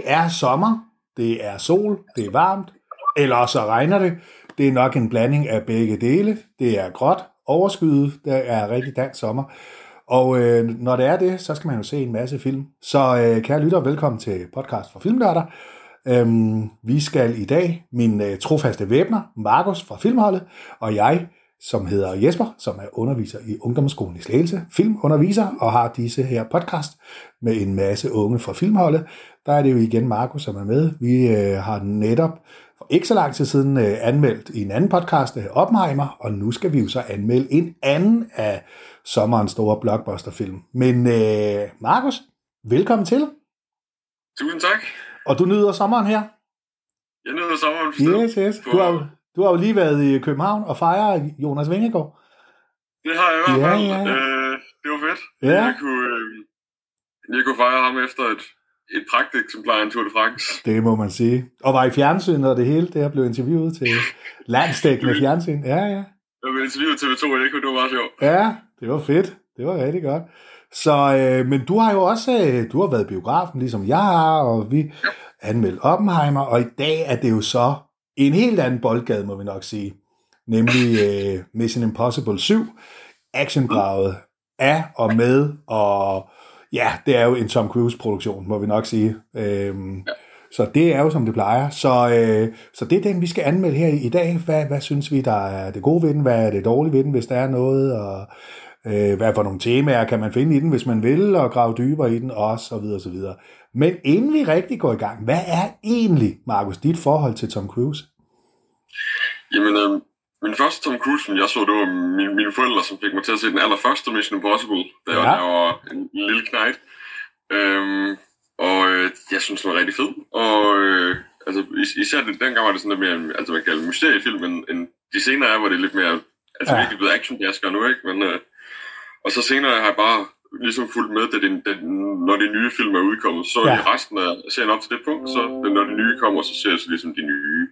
Det er sommer, det er sol, det er varmt, eller så regner det. Det er nok en blanding af begge dele. Det er gråt, overskyet, der er rigtig dansk sommer. Og øh, når det er det, så skal man jo se en masse film. Så øh, kære lytter, velkommen til podcast fra Filmnørder. Øhm, vi skal i dag, min øh, trofaste væbner, Markus fra Filmholdet, og jeg, som hedder Jesper, som er underviser i Ungdomsskolen i Slagelse, filmunderviser, og har disse her podcast med en masse unge fra Filmholdet. Der er det jo igen Markus, som er med. Vi øh, har netop for ikke så lang tid siden øh, anmeldt i en anden podcast, øh, Oppenheimer, og nu skal vi jo så anmelde en anden af sommerens store blockbusterfilm. Men øh, Markus, velkommen til. Tusind tak. Og du nyder sommeren her? Jeg nyder sommeren bestemt. Yes, yes. Du har, du har jo lige været i København og fejret Jonas Vingegaard. Det har jeg i hvert Ja, fald. ja, ja. Øh, det var fedt. Ja. Jeg, kunne, øh, jeg kunne fejre ham efter et, et pragteksemplar af en Tour de France. Det må man sige. Og var i fjernsynet og det hele, det her blev interviewet til landstækkende fjernsyn. Ja, ja. Jeg blev interviewet TV2 i Eko, det var sjovt. Ja, det var fedt. Det var rigtig godt. Så, øh, men du har jo også, øh, du har været biografen, ligesom jeg har, og vi anmeldt Oppenheimer, og i dag er det jo så en helt anden boldgade, må vi nok sige. Nemlig øh, Mission Impossible 7, actiondraget af og med, og ja, det er jo en Tom Cruise-produktion, må vi nok sige. Øhm, Ja. Så det er jo, som det plejer. Så, øh, så det er den, vi skal anmelde her i dag. Hvad, hvad synes vi, der er det gode ved den? Hvad er det dårlige ved den, hvis der er noget? Og øh, hvad for nogle temaer kan man finde i den, hvis man vil, og grave dybere i den, og så videre, og så videre. Men inden vi rigtig går i gang, hvad er egentlig, Markus, dit forhold til Tom Cruise? Jamen, øh, min første Tom Cruise, film, jeg så, det var mine, mine forældre, som fik mig til at se den allerførste Mission Impossible, da Ja. jeg var en lille knægt. Øhm, og øh, jeg synes, den var rigtig fed. Og øh, altså, is- især det, dengang var det sådan lidt mere, altså man kalder det mysteriefilm, end, end de senere er, hvor det er lidt mere, altså Ja. virkelig blevet action nu, ikke? Men, øh, og så senere har jeg bare ligesom fulgt med, da det, da, når de nye film er udkommet, så Ja. resten af serien op til det punkt, så når de nye kommer, så ser jeg så ligesom de nye.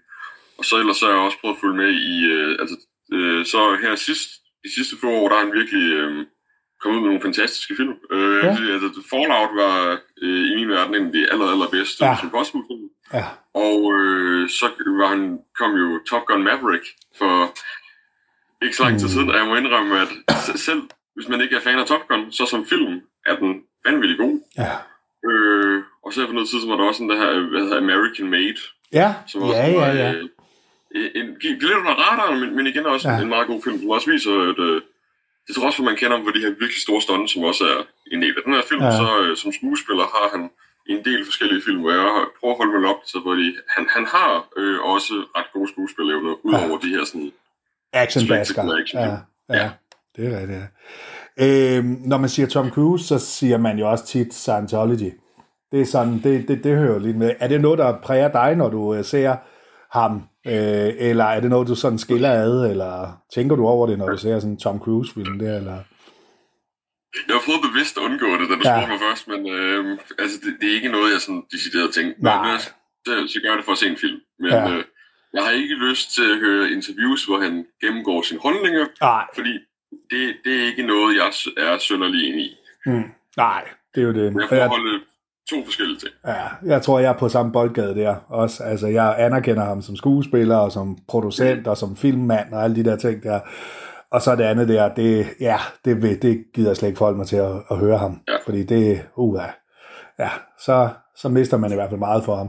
Og så ellers så har jeg også prøvet at følge med i, øh, altså, øh, så her sidst, de sidste få år, der er han virkelig øh, kommet ud med nogle fantastiske film. Øh, Ja. ja. altså, Fallout var øh, i min verden en af de aller, allerbedste Ja. ja. Impossible film. Ja, Og øh, så var han, kom jo Top Gun Maverick for ikke så lang tid Mm. siden, og jeg må indrømme, at selv hvis man ikke er fan af Top Gun, så som film er den vanvittig god. ja. Øh, og så for noget tid, så var der også den der her, hvad hedder American Made, Ja, som også ja, ja, var, ja. øh, en, gik lidt under radaren, men, men igen også Ja. ja. en meget god film, som også viser, at øh, det tror også, at man kender ham for de her virkelig store stunts, som også er en del af den her film. Ja. Ja. Så øh, som skuespiller har han en del forskellige film, hvor jeg prøver at holde mig op til, fordi han, han har øh, også ret gode skuespillerevner, udover de her sådan... Action basker. Spectacular action. Ja, ja, det er rigtigt. Ja. Øhm, når man siger Tom Cruise, så siger man jo også tit Scientology. Det er sådan, det, det, det hører lidt med. Er det noget, der præger dig, når du øh, ser ham? Øh, eller er det noget, du sådan skiller ad? Eller tænker du over det, når du ser sådan Tom Cruise-film der? Eller? Jeg har prøvet bevidst at undgå det, da du Ja. spurgte mig først, men øh, altså, det, det, er ikke noget, jeg sådan decideret tænkte. Nej. Når jeg så, så gør jeg det for at se en film. Men Ja. øh, jeg har ikke lyst til at høre interviews, hvor han gennemgår sine holdninger, Nej, fordi det, det er ikke noget, jeg er sønderlig enig i. mm, nej, det er jo det. Jeg holde to forskellige ting. ja, jeg tror, jeg er på samme boldgade der også. Altså, jeg anerkender ham som skuespiller, og som producent, og som filmmand, og alle de der ting der. Og så det andet der, det, ja, det, vil- det gider jeg slet ikke forholde mig til at, at høre ham. Ja. Fordi det, uh, ja, så, så mister man i hvert fald meget for ham.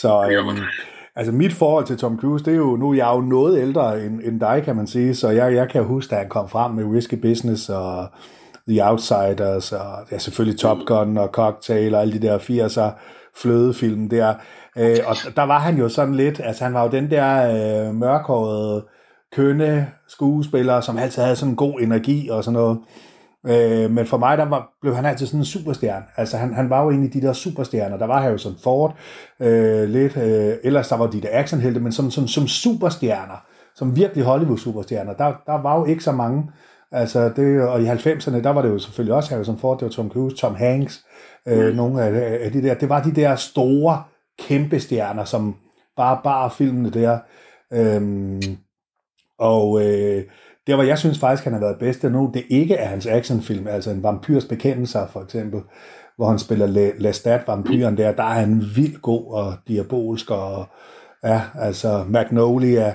Så øhm, altså mit forhold til Tom Cruise, det er jo, nu er jeg jo noget ældre end, end dig, kan man sige, så jeg, jeg kan huske, da han kom frem med Risky Business og The Outsiders, og ja, selvfølgelig Top Gun og Cocktail og alle de der 80'er flødefilm der. Øh, og der var han jo sådan lidt, altså han var jo den der øh, mørkhårede, kønne skuespiller, som altid havde sådan en god energi og sådan noget. Øh, men for mig, der var, blev han altid sådan en superstjerne. Altså, han, han var jo egentlig de der superstjerner. Der var Harrison Ford øh, lidt. Øh, ellers der var de der actionhelte, men som, som, som superstjerner, som virkelig Hollywood-superstjerner, der, der var jo ikke så mange. Altså, det, og i 90'erne, der var det jo selvfølgelig også Harrison Ford, det var Tom Cruise, Tom Hanks, øh, nogle af, af de der. Det var de der store, kæmpe stjerner, som bare bar filmene der. Øhm, og øh, der, hvor jeg synes faktisk, han har været bedst, det er nu, det ikke er hans actionfilm, altså en vampyrs bekendelser for eksempel, hvor han spiller Lestat, vampyren der, der er han vildt god og diabolsk, og ja, altså Magnolia,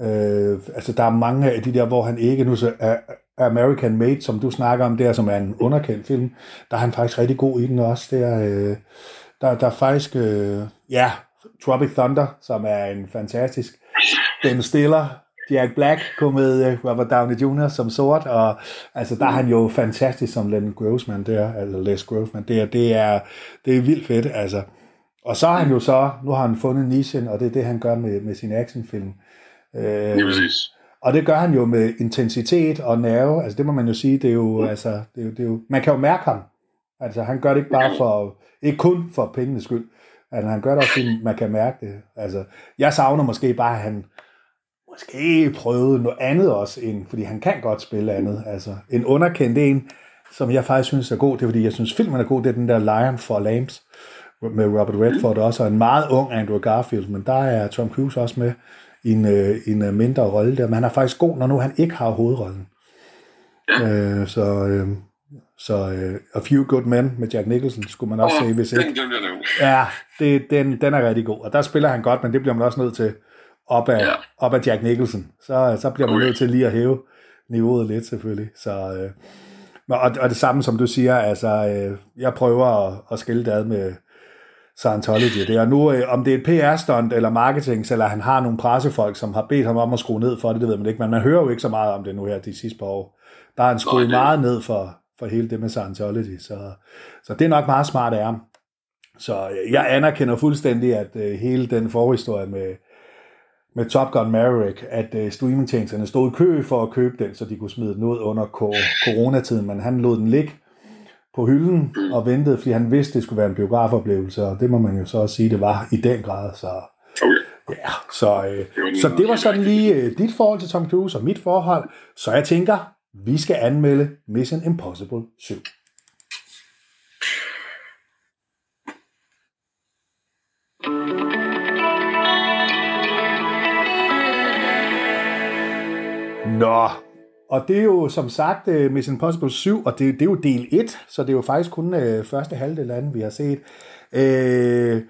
øh, altså der er mange af de der, hvor han ikke, nu så er American Made, som du snakker om der, som er en underkendt film, der er han faktisk rigtig god i den også, der, øh, der, der er faktisk, øh, ja, Tropic Thunder, som er en fantastisk Ben Stiller, Jack Black komedie, øh, Robert Downey Jr. som sort, og altså der er han jo fantastisk som Len Grossman der, eller Les Grossman der, det er, det er vildt fedt, altså. Og så har han jo så, nu har han fundet nichen, og det er det, han gør med, med sin actionfilm. Øh, ja, præcis. Og det gør han jo med intensitet og nerve, altså det må man jo sige, det er jo, altså, det er jo, det er jo man kan jo mærke ham. Altså han gør det ikke bare for, ikke kun for pengenes skyld, altså han gør det også, fordi man kan mærke det. Altså, jeg savner måske bare, at han, måske prøvet noget andet også, end, fordi han kan godt spille andet. Altså, en underkendt en, som jeg faktisk synes er god, det er fordi, jeg synes filmen er god, det er den der Lion for Lambs, med Robert Redford også, og en meget ung Andrew Garfield, men der er Tom Cruise også med en, øh, en øh, mindre rolle der, men han er faktisk god, når nu han ikke har hovedrollen. Ja. Øh, så øh, så uh, A Few Good Men med Jack Nicholson skulle man også oh, se, hvis ikke. Den glemte jeg Ja, det, den, den er rigtig god, og der spiller han godt, men det bliver man også nødt til op af, ja. op af Jack Nicholson. Så, så bliver man okay. nødt til lige at hæve niveauet lidt selvfølgelig. Så, øh, og, og det samme som du siger, altså øh, jeg prøver at, at skille det ad med Scientology. Det er nu, øh, om det er et PR-stunt eller marketing, eller han har nogle pressefolk, som har bedt ham om at skrue ned for det, det ved man ikke, men man hører jo ikke så meget om det nu her de sidste par år. Der er han skruet Nej, meget ned for, for hele det med Scientology, så, så det er nok meget smart af ham. Så øh, jeg anerkender fuldstændig, at øh, hele den forhistorie med, med Top Gun Maverick, at uh, streamingtjenesterne stod i kø for at købe den, så de kunne smide den ud under coronatiden, men han lod den ligge på hylden og ventede, fordi han vidste, det skulle være en biografoplevelse, og det må man jo så også sige, det var i den grad. Så, ja, så, øh, så det var sådan lige øh, dit forhold til Tom Cruise og mit forhold. Så jeg tænker, vi skal anmelde Mission Impossible 7. Nå, og det er jo som sagt uh, Mission Impossible 7, og det, det er jo del 1, så det er jo faktisk kun uh, første halvdel af den, vi har set. Uh,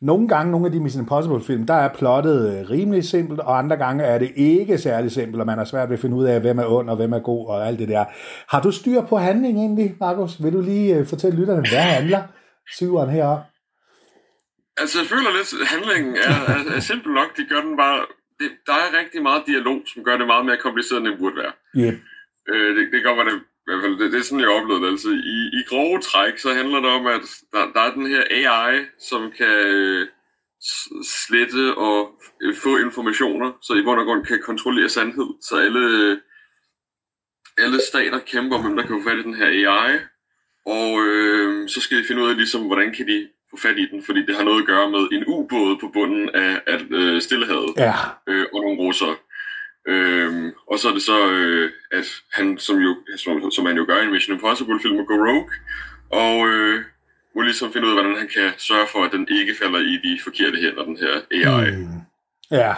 nogle gange, nogle af de Mission Impossible-film, der er plottet uh, rimelig simpelt, og andre gange er det ikke særlig simpelt, og man har svært ved at finde ud af, hvem er ond og hvem er god og alt det der. Har du styr på handling egentlig, Markus? Vil du lige uh, fortælle lytterne, hvad handler syveren her Altså, jeg føler lidt, at handlingen er, er, er simpel nok. De gør den bare det, der er rigtig meget dialog, som gør det meget mere kompliceret, end det burde være. Yep. Øh, det, det gør, det, i hvert fald, det, det er sådan, jeg oplevede det. Altså, i, I grove træk, så handler det om, at der, der er den her AI, som kan øh, slette og øh, få informationer, så i bund og grund kan kontrollere sandhed. Så alle, alle stater kæmper om, hvem der kan få fat i den her AI. Og øh, så skal de finde ud af, ligesom, hvordan kan de få fat i den, fordi det har noget at gøre med en ubåd på bunden af, af øh, Stillehavet ja. øh, og nogle russere. Øhm, og så er det så, øh, at han, som, jo, som, som han jo gør i en Mission Impossible-film, gå rogue, og øh, må ligesom finde ud af, hvordan han kan sørge for, at den ikke falder i de forkerte hænder, den her AI. Mm. Ja,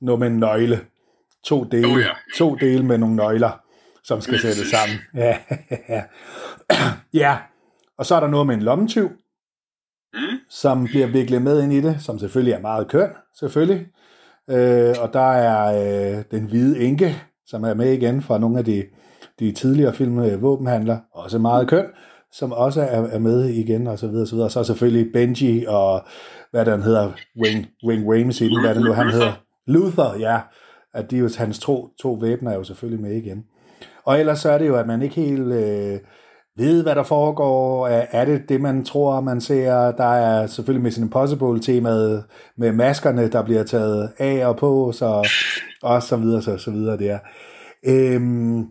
noget med en nøgle. To dele, oh, ja. to dele med nogle nøgler, som skal sættes sammen. Ja, ja. ja, og så er der noget med en lommetyv, mm. som bliver viklet med ind i det, som selvfølgelig er meget køn, selvfølgelig. Øh, og der er øh, den hvide enke, som er med igen fra nogle af de, de tidligere film med våbenhandler, også meget køn, som også er, er med igen, og så videre, og så videre. Og så selvfølgelig Benji og, hvad den hedder, Wing, Wing Rames i den, hvad det nu han hedder. Luther, ja. At de jo, hans to, to væbner er jo selvfølgelig med igen. Og ellers så er det jo, at man ikke helt... Øh, ved, hvad der foregår? Er det det, man tror, man ser? Der er selvfølgelig Mission Impossible-temaet med maskerne, der bliver taget af og på, så, og så videre, så, så videre der. Øhm,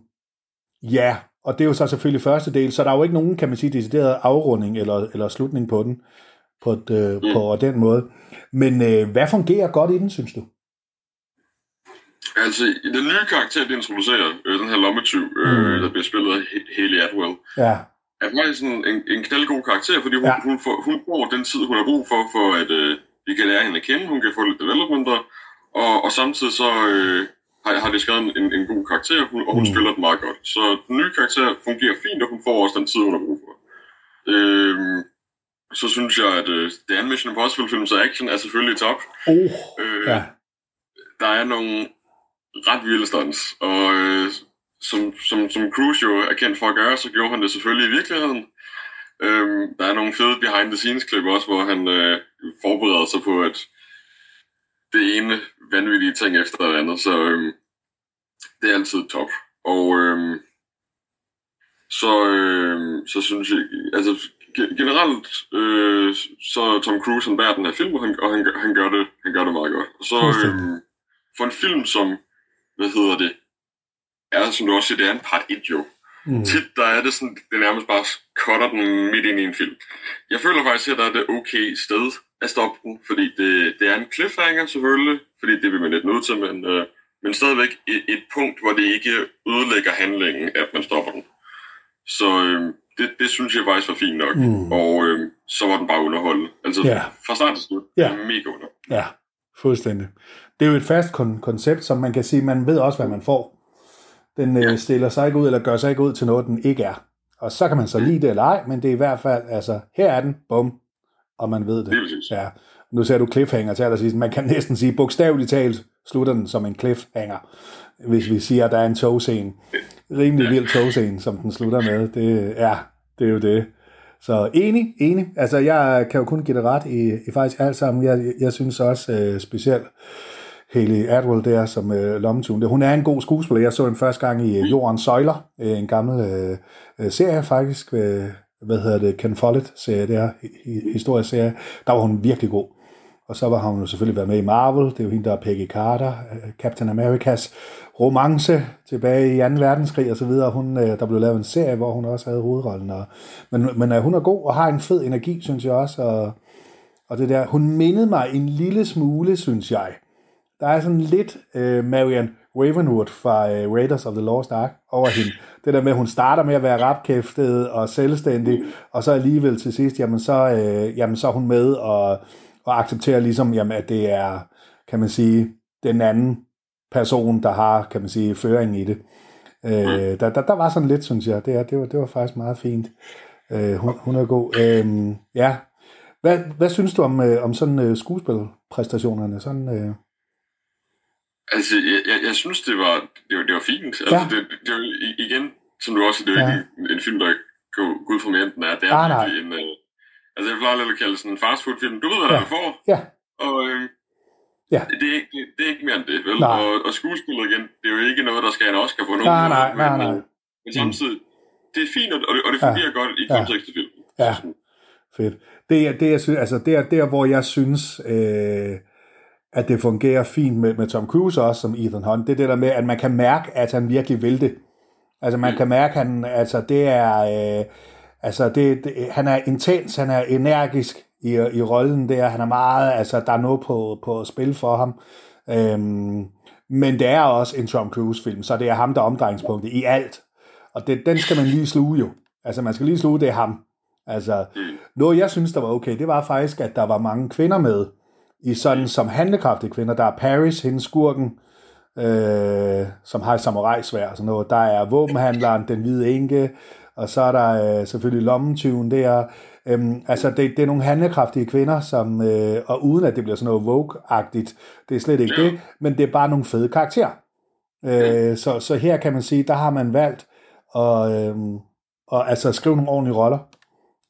ja, og det er jo så selvfølgelig første del, så der er jo ikke nogen, kan man sige, decideret afrunding eller, eller slutning på den, på, et, øh, på den måde. Men øh, hvad fungerer godt i den, synes du? Altså, den nye karakter, de introducerer, øh, den her lommetyv, øh, mm. der bliver spillet af Haley Atwell, ja. er faktisk en, en, en knaldgod karakter, fordi hun, ja. hun, får, hun får den tid, hun har brug for, for at øh, vi kan lære hende at kende, hun kan få lidt developmenter, og, og samtidig så øh, har, har de skrevet en, en god karakter, hun, og hun mm. spiller den meget godt. Så den nye karakter fungerer fint, og hun får også den tid, hun har brug for. øh, så synes jeg, at øh, det er en Mission Impossible-film, så action er selvfølgelig top. Oh, Øh, ja. Der er nogle ret vilde stunts, og øh, som, som, som Cruise jo er kendt for at gøre, så gjorde han det selvfølgelig i virkeligheden. Øhm, der er nogle fede behind-the-scenes-klip også, hvor han øh, forbereder sig på, at det ene vanvittige ting efter det andet, så øh, det er altid top. Og øh, så, øh, så synes jeg, altså ge- generelt, øh, så Tom Cruise han bærer den her film, og han, og han, gør- han, gør det, han gør det meget godt. Og så Fuldstændig. øh, for en film som, hvad hedder det, er som du også siger, det er en part 1 jo. Mm. Tit der er det sådan, det nærmest bare cutter den midt ind i en film. Jeg føler faktisk, at der er det okay sted at stoppe den, fordi det, det er en cliffhanger selvfølgelig, fordi det vil man lidt nødt til, men, øh, men stadigvæk et, et punkt, hvor det ikke ødelægger handlingen, at man stopper den. Så øh, det, det synes jeg faktisk var fint nok, Mm. og øh, så var den bare underholdende. Altså Ja. fra start til slut, er mega underholdende. Ja, fuldstændig. Det er jo et fast kon- koncept, som man kan sige, man ved også, hvad man får. Den øh, Ja. stiller sig ikke ud, eller gør sig ikke ud til noget, den ikke er. Og så kan man så lide det eller ej, men det er i hvert fald, altså, her er den, bum, og man ved det. Præcis. Ja. Nu ser du cliffhanger til allersidst. Man kan næsten sige, bogstaveligt talt slutter den som en cliffhanger, hvis vi siger, at der er en togscene. Rimelig vild togscene, som den slutter med. Det, ja, det er jo det. Så enig, enig. Altså, jeg kan jo kun give det ret i, i faktisk alt sammen. Jeg, jeg synes også øh, specielt Haley Atwell der som øh, lommetun. Hun er en god skuespiller. Jeg så hende første gang i øh, Jordens Søjler, øh, en gammel øh, øh, serie faktisk. Øh, hvad hedder det? Ken Follett-serie der, hi- hi- historieserie. Der var hun virkelig god. Og så var hun jo selvfølgelig været med i Marvel. Det er jo hende, der er Peggy Carter, øh, Captain Americas romance tilbage i 2. verdenskrig og så videre. Hun, øh, der blev lavet en serie, hvor hun også havde hovedrollen. Og, men, men øh, hun er god og har en fed energi, synes jeg også. Og, og det der, hun mindede mig en lille smule, synes jeg. Der er sådan lidt øh, Marian Ravenwood fra øh, Raiders of the Lost Ark over hende. Det der med, at hun starter med at være rapkæftet og selvstændig, og så alligevel til sidst, jamen så, øh, jamen så er hun med og, og accepterer ligesom, jamen, at det er, kan man sige, den anden person, der har, kan man sige, føring i det. Øh, der, der, der var sådan lidt, synes jeg. Det, er- det, var, det var faktisk meget fint. Øh, hun, hun er god. Øh, ja. Hvad, hvad synes du om, øh, om sådan øh, skuespilpræstationerne? Sådan, øh, Altså, jeg, jeg, jeg synes, det var, det var, det var fint. Altså, Ja. det, det var igen, som du også det er Ja. ikke en, en film, der går ud fra mere, end den er. Det er virkelig en... Øh, altså, jeg plejer lidt at kalde sådan en fastfood-film. Du ved, hvad Ja. der du får, ja, og øh, Ja. det, er ikke, det, det er ikke mere end det, vel? Nej. Og, og skuespillet igen, det er jo ikke noget, der skal en Oscar på nogen nej, nej, nej, men, nej. øh, Men samtidig, det er fint, og det, og det Ja. fungerer godt i Ja. kontekst til filmen. Ja. Fedt. Det er, det, jeg synes, altså, det er der, hvor jeg synes, øh, at det fungerer fint med, med Tom Cruise også, som Ethan Hunt. Det er det der med, at man kan mærke, at han virkelig vil det. Altså, man kan mærke, at han, altså, det er, øh, altså, det, det, han er intens, han er energisk i, i rollen der. Han er meget, altså, der er noget på, på spil for ham. Øhm, men det er også en Tom Cruise-film, så det er ham, der er omdrejningspunktet i alt. Og det, den skal man lige sluge jo. Altså, man skal lige sluge, det er ham. Altså, Mm. noget jeg synes, der var okay, det var faktisk, at der var mange kvinder med, i sådan som handlekraftige kvinder. Der er Paris, hendes skurken, øh, som har et samurai-svær og sådan noget. Der er våbenhandleren, den hvide enke, og så er der øh, selvfølgelig lommetyven der. Øhm, altså, det, det er nogle handlekraftige kvinder, som, øh, og uden at det bliver sådan noget Vogue-agtigt, det er slet ikke det, men det er bare nogle fede karakterer. Øh, så, så her kan man sige, der har man valgt at, øh, og, altså, skrive nogle ordentlige roller.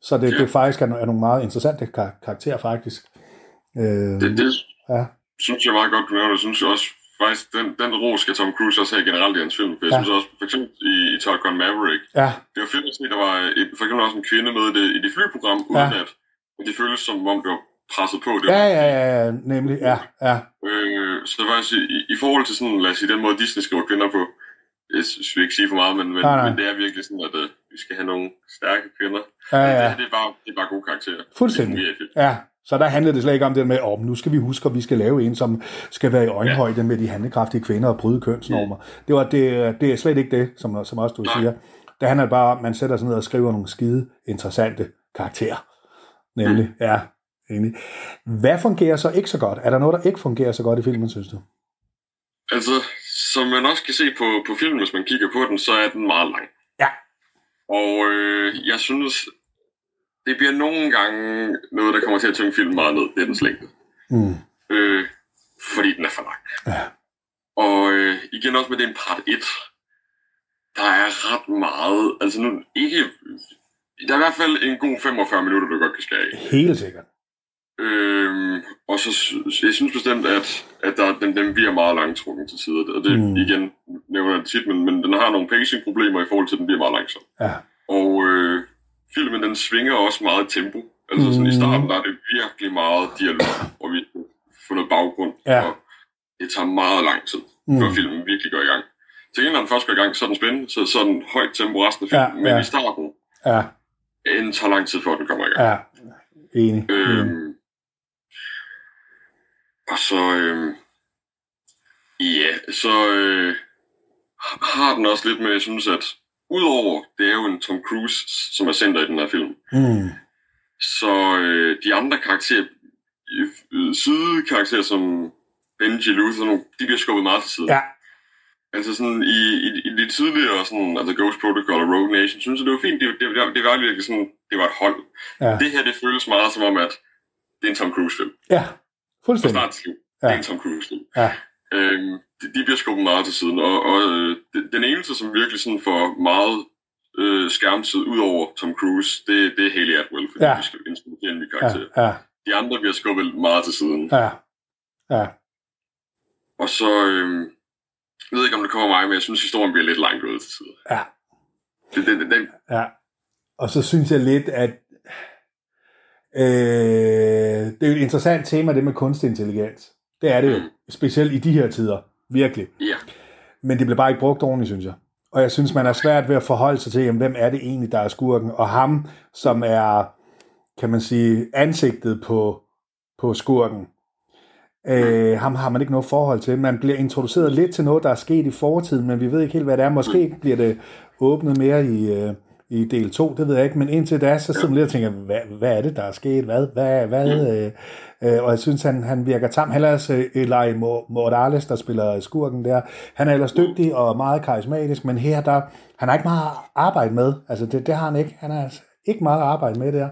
Så det, Ja. det faktisk er, er nogle meget interessante kar- karakterer, faktisk. Øh, Det, det ja. synes jeg meget godt, du. Jeg synes jeg også, faktisk, den, den ro skal Tom Cruise også have generelt i hans film. For jeg Ja. synes også, for eksempel i, i Top Gun Maverick, ja, det var fedt at se, der var et, for eksempel også en kvinde med i det, i det flyprogram, uden Ja. at, at det føles som om, det var presset på. Det ja, var- ja, ja, ja, nemlig, ja, ja, Øh, så det var altså, i, i forhold til sådan, lad os sige, den måde Disney skriver kvinder på, jeg synes vi ikke sige for meget, men, men, Nej, nej. men det er virkelig sådan, at uh, vi skal have nogle stærke kvinder. ja, Det, ja. det, er bare, det er bare gode karakterer. Fuldstændig. Det ja. Så der handlede det slet ikke om det med, om nu skal vi huske, at vi skal lave en, som skal være i øjenhøjde med de handlekraftige kvinder og bryde kønsnormer. Det, var, det, det er slet ikke det, som, som også du Nej. siger. Det handler bare om, at man sætter sig ned og skriver nogle skide interessante karakterer. Nemlig, ja, enig. Hvad fungerer så ikke så godt? Er der noget, der ikke fungerer så godt i filmen, synes du? Altså, som man også kan se på, på filmen, hvis man kigger på den, så er den meget lang. Ja. Og øh, jeg synes, det bliver nogle gange noget, der kommer til at tynge filmen meget ned. Det er dens længde. Mm. Øh, fordi den er for lang. Ja. Og øh, igen også med den part 1, der er ret meget, altså nu ikke, der er i hvert fald en god 45 minutter, du godt kan skære af. Helt sikkert. Øhm, og så jeg synes bestemt, at, at der, den, den bliver meget langtrukken til tider. Og det mm. igen, nævner jeg tit, men, men den har nogle pacing-problemer i forhold til, at den bliver meget langsom. Ja. Og øh, filmen, den svinger også meget i tempo. Altså sådan i Mm. starten, der er det virkelig meget dialog, og vi får noget baggrund. Ja. Og det tager meget lang tid, Mm. før filmen virkelig går i gang. Til gengæld, når den først går i gang, så er den spændende, så, så den højt tempo resten af Ja, filmen. men ja. i starten, Ja. den tager lang tid, før den kommer i gang. Ja. Enig. Mm. Øhm, og så, øhm, ja, så øh, har den også lidt med, jeg synes, at udover, det er jo en Tom Cruise, som er center i den her film, Mm. så øh, de andre karakterer, øh, sidekarakterer som Benji, Luther, de bliver skubbet meget til siden. Ja. Altså sådan i, i, i de tidligere, sådan, altså Ghost Protocol og Rogue Nation, synes jeg, det var fint. Det, det, det, det var virkelig sådan, det var et hold. Ja. Det her, det føles meget som om, at det er en Tom Cruise-film. Ja. Fra Fuldstændig. start til. Ja. Det er en Tom Cruise-film. Ja. Øhm, de, de bliver skubbet meget til siden, og, og øh, de- den eneste, som virkelig sådan får meget øh, skærmtid ud over Tom Cruise, det, det er Haley Atwell, fordi Ja. vi skal introducere en ny karakter. Ja. Ja. De andre bliver skubbet meget til siden. Ja. Ja. Og så, øh, jeg ved ikke, om det kommer mig, men jeg synes, historien bliver lidt langt ud til tider. Ja. Det, det, det, det, Ja. Og så synes jeg lidt, at øh, det er jo et interessant tema, det med kunstig intelligens. Det er det jo. Mm. Specielt i de her tider. Virkelig. ja, Men det bliver bare ikke brugt ordentligt, synes jeg. Og jeg synes, man er svært ved at forholde sig til, jamen, hvem er det egentlig, der er skurken? Og ham, som er, kan man sige, ansigtet på, på skurken, øh, ham har man ikke noget forhold til. Man bliver introduceret lidt til noget, der er sket i fortiden, men vi ved ikke helt, hvad det er. Måske bliver det åbnet mere i, øh, i del 2, det ved jeg ikke. Men indtil da, så sidder man lidt og tænker, hvad, hvad er det, der er sket? Hvad? hvad, hvad øh, øh, og jeg synes, han, han virker tam. Er ellers øh, Eli Morales, der spiller skurken der. Han er ellers dygtig og meget karismatisk, men her, der, han har ikke meget arbejde med. Altså, det, det har han ikke. Han har ikke meget arbejde med der.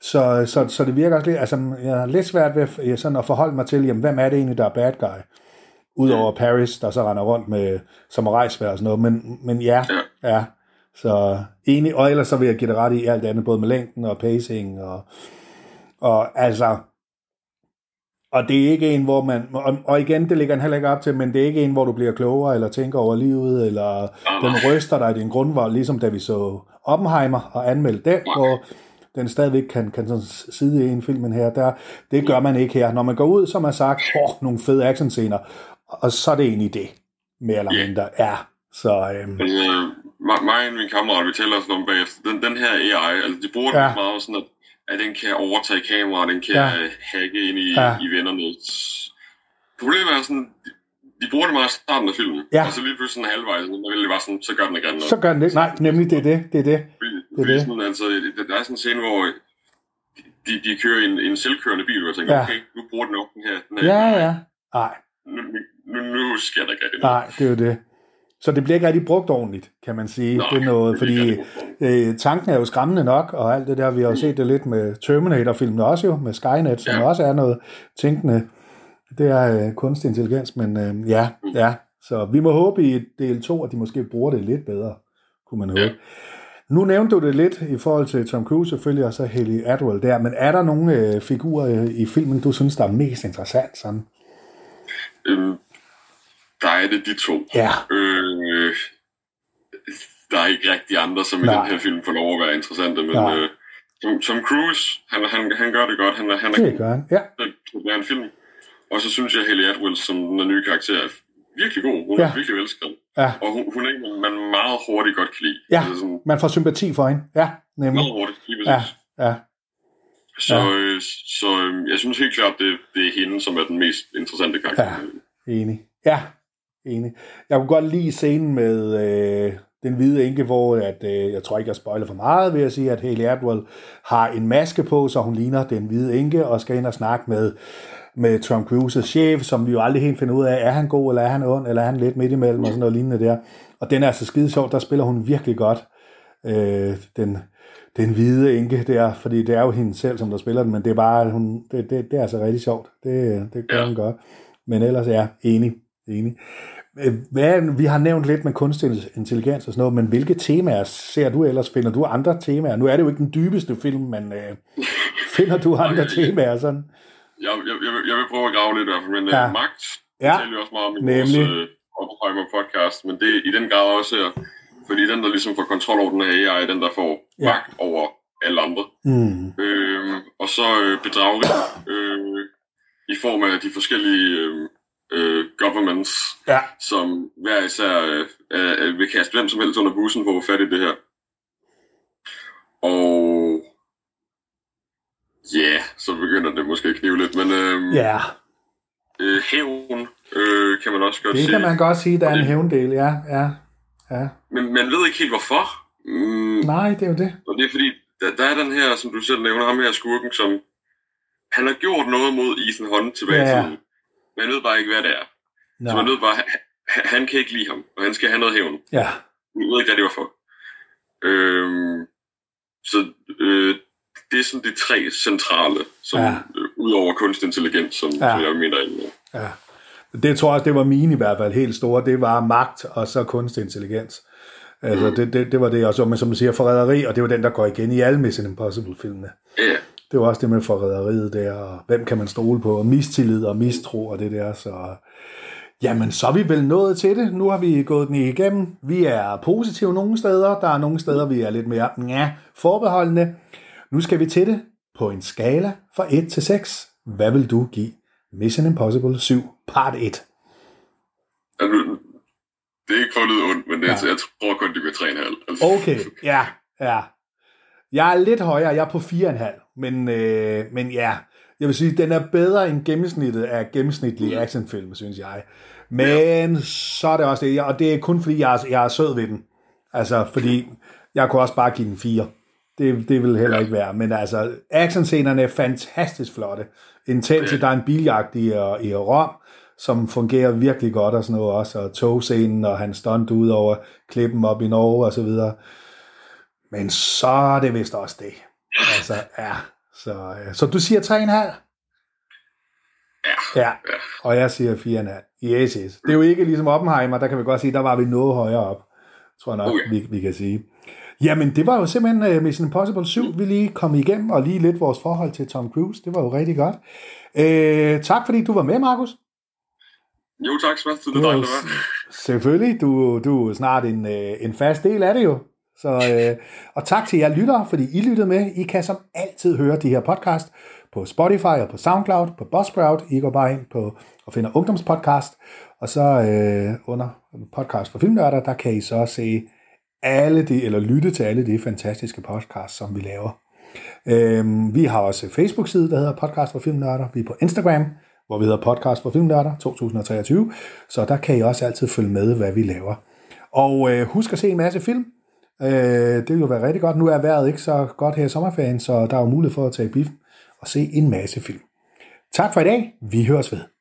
Så, så, så det virker også lidt, altså jeg har lidt svært ved at- sådan at forholde mig til, jamen, hvem er det egentlig, der er bad guy? Udover Paris, der så render rundt med samurajsvær og sådan noget. Men, men ja, Ja. Så enig, og ellers så vil jeg give det ret i alt andet, både med længden og pacing, og, og altså, og det er ikke en, hvor man, og, og igen, det ligger han heller ikke op til, men det er ikke en, hvor du bliver klogere, eller tænker over livet, eller den ryster dig i din grundvold, ligesom da vi så Oppenheimer og anmeldte den, hvor den stadigvæk kan, kan sådan sidde i en filmen her. Der, det gør man ikke her. Når man går ud, som har sagt, åh, nogle fede actionscener, og så er det egentlig det, mere eller mindre. Ja, så øhm, øhm mig, og min kammerat, vi taler sådan om bagefter, den, den her AI, altså de bruger Ja. det meget sådan, at, at den kan overtage kameraet, den kan Ja. hacke ind i, Ja. i vennerne. Problemet er sådan, de, bruger det meget i starten af filmen, Ja. og så lige pludselig sådan halvvejs, vil det bare sådan, så gør den ikke andet. så gør den det. Nej, nemlig det er det. Det er det. Fordi, det er fordi det. Sådan, altså, der- er sådan en scene, hvor de, de kører en, en selvkørende bil, og jeg tænker, Ja. okay, nu bruger den op den her. Den her Ja, ja. Nej, Nu, nu, nu, nu sker der ikke rigtig noget. nej, det er jo det. Så det bliver ikke rigtig brugt ordentligt, kan man sige. Nej, det er noget, fordi øh, tanken er jo skræmmende nok, og alt det der, vi har jo set det lidt med Terminator-filmen også jo, med Skynet, som Ja. også er noget tænkende. Det er øh, kunstig intelligens, men øh, ja, ja. Så vi må håbe i del 2, at de måske bruger det lidt bedre, kunne man håbe. Ja. Nu nævnte du det lidt i forhold til Tom Cruise selvfølgelig, og så Haley Atwell der, men er der nogle øh, figurer øh, i filmen, du synes, der er mest interessant? Sådan? Øhm, der er det de to. Ja. Øh, der er ikke rigtig andre, som i Nej. den her film får lov at være interessante, men Nej. øh, Tom, Tom Cruise, han, han, han gør det godt. Han, er- han er Det gør han. Ja, at være en film. Og så synes jeg, Haley Atwell, som den nye karakter, er virkelig god. Hun Ja. er virkelig velskrevet. ja, Og hun, hun er en, man meget hurtigt godt kan lide. Ja. Altså sådan, man får sympati for hende. Ja, nemlig. meget hurtigt, lige Ja, præcis. ja, Så, Ja. øh, så øh, jeg synes helt klart, det, det er hende, som er den mest interessante karakter. Ja. enig. Ja, enig. Jeg kunne godt lide scenen med øh, den hvide enke, hvor at, øh, jeg tror ikke, jeg spoiler for meget ved at sige, at Haley Atwell har en maske på, så hun ligner den hvide enke, og skal ind og snakke med, med Tom Cruises chef, som vi jo aldrig helt finder ud af, er han god, eller er han ond, eller er han lidt midt imellem, og sådan noget lignende der. Og den er altså skide sjov, der spiller hun virkelig godt. Øh, den, den hvide enke der, fordi det er jo hende selv, som der spiller den, men det er bare, hun, det, det, det er altså rigtig sjovt. Det, det gør ja. hun godt. Men ellers er ja, enig. Enig. Øh, hvad, vi har nævnt lidt med kunstig intelligens og sådan noget, men hvilke temaer ser du ellers? Finder du andre temaer? Nu er det jo ikke den dybeste film, men øh, finder du andre temaer sådan? Jeg, jeg, jeg, vil, jeg vil prøve at grave lidt i hvert fald, men øh, ja. magt, ja. det taler også meget om i Nemlig. vores øh, podcast, men det er i den grad også her, fordi den, der ligesom får kontrol over den her AI, den, der får ja. magt over alle andre. Mm. Øh, og så øh, bedrageri øh, i form af de forskellige øh, governments, ja. som hver især øh, øh, vil kaste hvem som helst under bussen for at få fat i det her. Og ja, yeah, så begynder det måske at knive lidt, men øh, ja. øh, hævn øh, kan man også godt sige. Det kan man godt sige, der er en hævndel, ja. ja. ja. Men man ved ikke helt hvorfor. Mm, Nej, det er jo det. Og det er fordi, der, der er den her, som du selv nævner, ham her skurken, som han har gjort noget mod Ethan Hunt tilbage ja. til man ved bare ikke, hvad det er. No. Så man ved bare, han, han kan ikke lide ham, og han skal have noget hævn. Ja. Jeg ved ikke, hvad det var for. Øhm, så øh, det er sådan de tre centrale, som ja. øh, ud over kunstig intelligens, som, ja. som jeg mener er Ja. Det tror jeg, det var mine i hvert fald helt store. Det var magt og så kunstig intelligens. Altså, mm. det, det, det, var det, og så, men som du siger, forræderi, og det var den, der går igen i alle Mission Impossible-filmene. Ja det var også det med forræderiet der, og hvem kan man stole på, og mistillid og mistro og det der, så jamen så er vi vel nået til det. Nu har vi gået den igennem. Vi er positive nogle steder, der er nogle steder, vi er lidt mere ja, forbeholdende. Nu skal vi til det på en skala fra 1 til 6. Hvad vil du give Mission Impossible 7 part 1? Det er ikke for at lyde ondt, men det, ja. jeg tror kun, det bliver 3,5. Altså. Okay, ja, ja. Jeg er lidt højere, jeg er på 4,5, men, øh, men ja, jeg vil sige, den er bedre end gennemsnittet af gennemsnitlige mm. actionfilm, synes jeg. Men ja. så er det også det, og det er kun fordi, jeg er, jeg er sød ved den. Altså, fordi jeg kunne også bare give den 4. Det, det vil heller ikke være. Men altså, actionscenerne er fantastisk flotte. Intense, der er en biljagt i, i Rom, som fungerer virkelig godt og sådan noget også, og togscenen og han stunt ud over klippen op i Norge og så videre. Men så er det vist også det. Altså, ja. Så, ja. så du siger 3,5? Ja. ja. Og jeg siger 4,5. Yes, yes. Det er jo ikke ligesom Oppenheimer, der kan vi godt sige, der var vi noget højere op. Tror jeg nok, okay. vi, vi kan sige. Jamen, det var jo simpelthen uh, Mission Impossible 7, vi lige kom igennem, og lige lidt vores forhold til Tom Cruise. Det var jo rigtig godt. Uh, tak fordi du var med, Markus. Jo, tak, Sebastian. Det er dejligt at være. Selvfølgelig. Du, du er snart en, en fast del af det jo. Så, øh, og tak til jer lyttere, fordi I lyttede med. I kan som altid høre de her podcast på Spotify og på SoundCloud, på Buzzsprout. I går bare ind på og finder ungdomspodcast. Og så øh, under podcast for filmnørder, der kan I så se alle de, eller lytte til alle de fantastiske podcasts, som vi laver. Øhm, vi har også Facebook-side, der hedder Podcast for Filmnørder. Vi er på Instagram, hvor vi hedder Podcast for Filmnørder 2023. Så der kan I også altid følge med, hvad vi laver. Og øh, husk at se en masse film. Øh, det vil jo være rigtig godt. Nu er vejret ikke så godt her i sommerferien, så der er jo mulighed for at tage biffen og se en masse film. Tak for i dag. Vi høres ved.